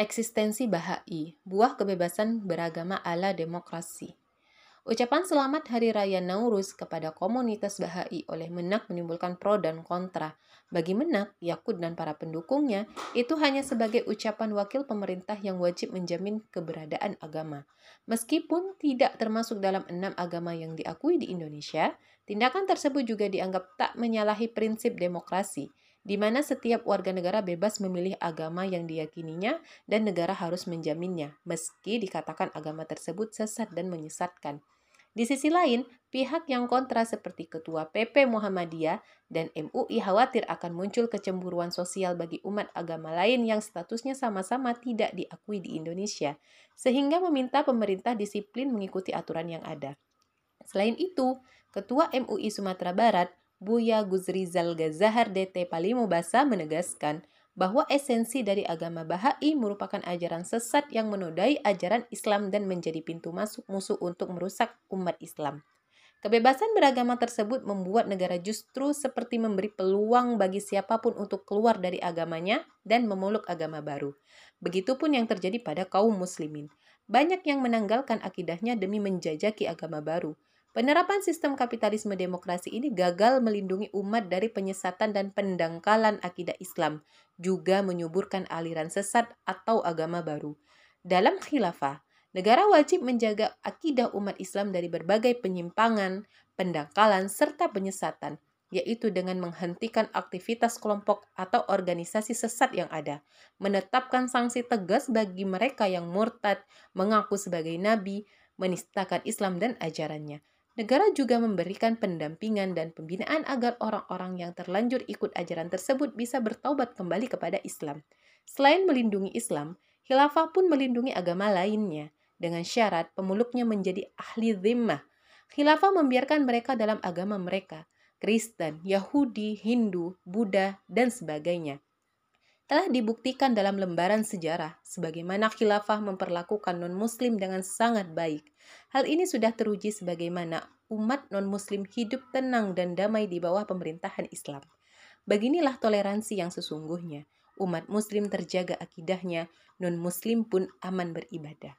Eksistensi Bahai, buah kebebasan beragama ala demokrasi. Ucapan selamat Hari Raya Nauruz kepada komunitas Bahai oleh Menak menimbulkan pro dan kontra. Bagi Menak, Yakut dan para pendukungnya, itu hanya sebagai ucapan wakil pemerintah yang wajib menjamin keberadaan agama. Meskipun tidak termasuk dalam enam agama yang diakui di Indonesia, tindakan tersebut juga dianggap tak menyalahi prinsip demokrasi di mana setiap warga negara bebas memilih agama yang diyakininya dan negara harus menjaminnya, meski dikatakan agama tersebut sesat dan menyesatkan. Di sisi lain, pihak yang kontra seperti Ketua PP Muhammadiyah dan MUI khawatir akan muncul kecemburuan sosial bagi umat agama lain yang statusnya sama-sama tidak diakui di Indonesia, sehingga meminta pemerintah disiplin mengikuti aturan yang ada. Selain itu, Ketua MUI Sumatera Barat Buya Guzrizal Gazahar DT Palimo Basa menegaskan bahwa esensi dari agama Bahai merupakan ajaran sesat yang menodai ajaran Islam dan menjadi pintu masuk musuh untuk merusak umat Islam. Kebebasan beragama tersebut membuat negara justru seperti memberi peluang bagi siapa pun untuk keluar dari agamanya dan memeluk agama baru. Begitupun yang terjadi pada kaum muslimin. Banyak yang menanggalkan akidahnya demi menjajaki agama baru. Penerapan sistem kapitalisme demokrasi ini gagal melindungi umat dari penyesatan dan pendangkalan akidah Islam, juga menyuburkan aliran sesat atau agama baru. Dalam khilafah, negara wajib menjaga akidah umat Islam dari berbagai penyimpangan, pendangkalan, serta penyesatan, yaitu dengan menghentikan aktivitas kelompok atau organisasi sesat yang ada, menetapkan sanksi tegas bagi mereka yang murtad, mengaku sebagai nabi, menistakan Islam dan ajarannya, Negara juga memberikan pendampingan dan pembinaan agar orang-orang yang terlanjur ikut ajaran tersebut bisa bertaubat kembali kepada Islam. Selain melindungi Islam, khilafah pun melindungi agama lainnya dengan syarat pemeluknya menjadi ahli zimmah. Khilafah membiarkan mereka dalam agama mereka, Kristen, Yahudi, Hindu, Buddha, dan sebagainya telah dibuktikan dalam lembaran sejarah sebagaimana khilafah memperlakukan non-muslim dengan sangat baik. Hal ini sudah teruji sebagaimana umat non-muslim hidup tenang dan damai di bawah pemerintahan Islam. Beginilah toleransi yang sesungguhnya. Umat muslim terjaga akidahnya, non-muslim pun aman beribadah.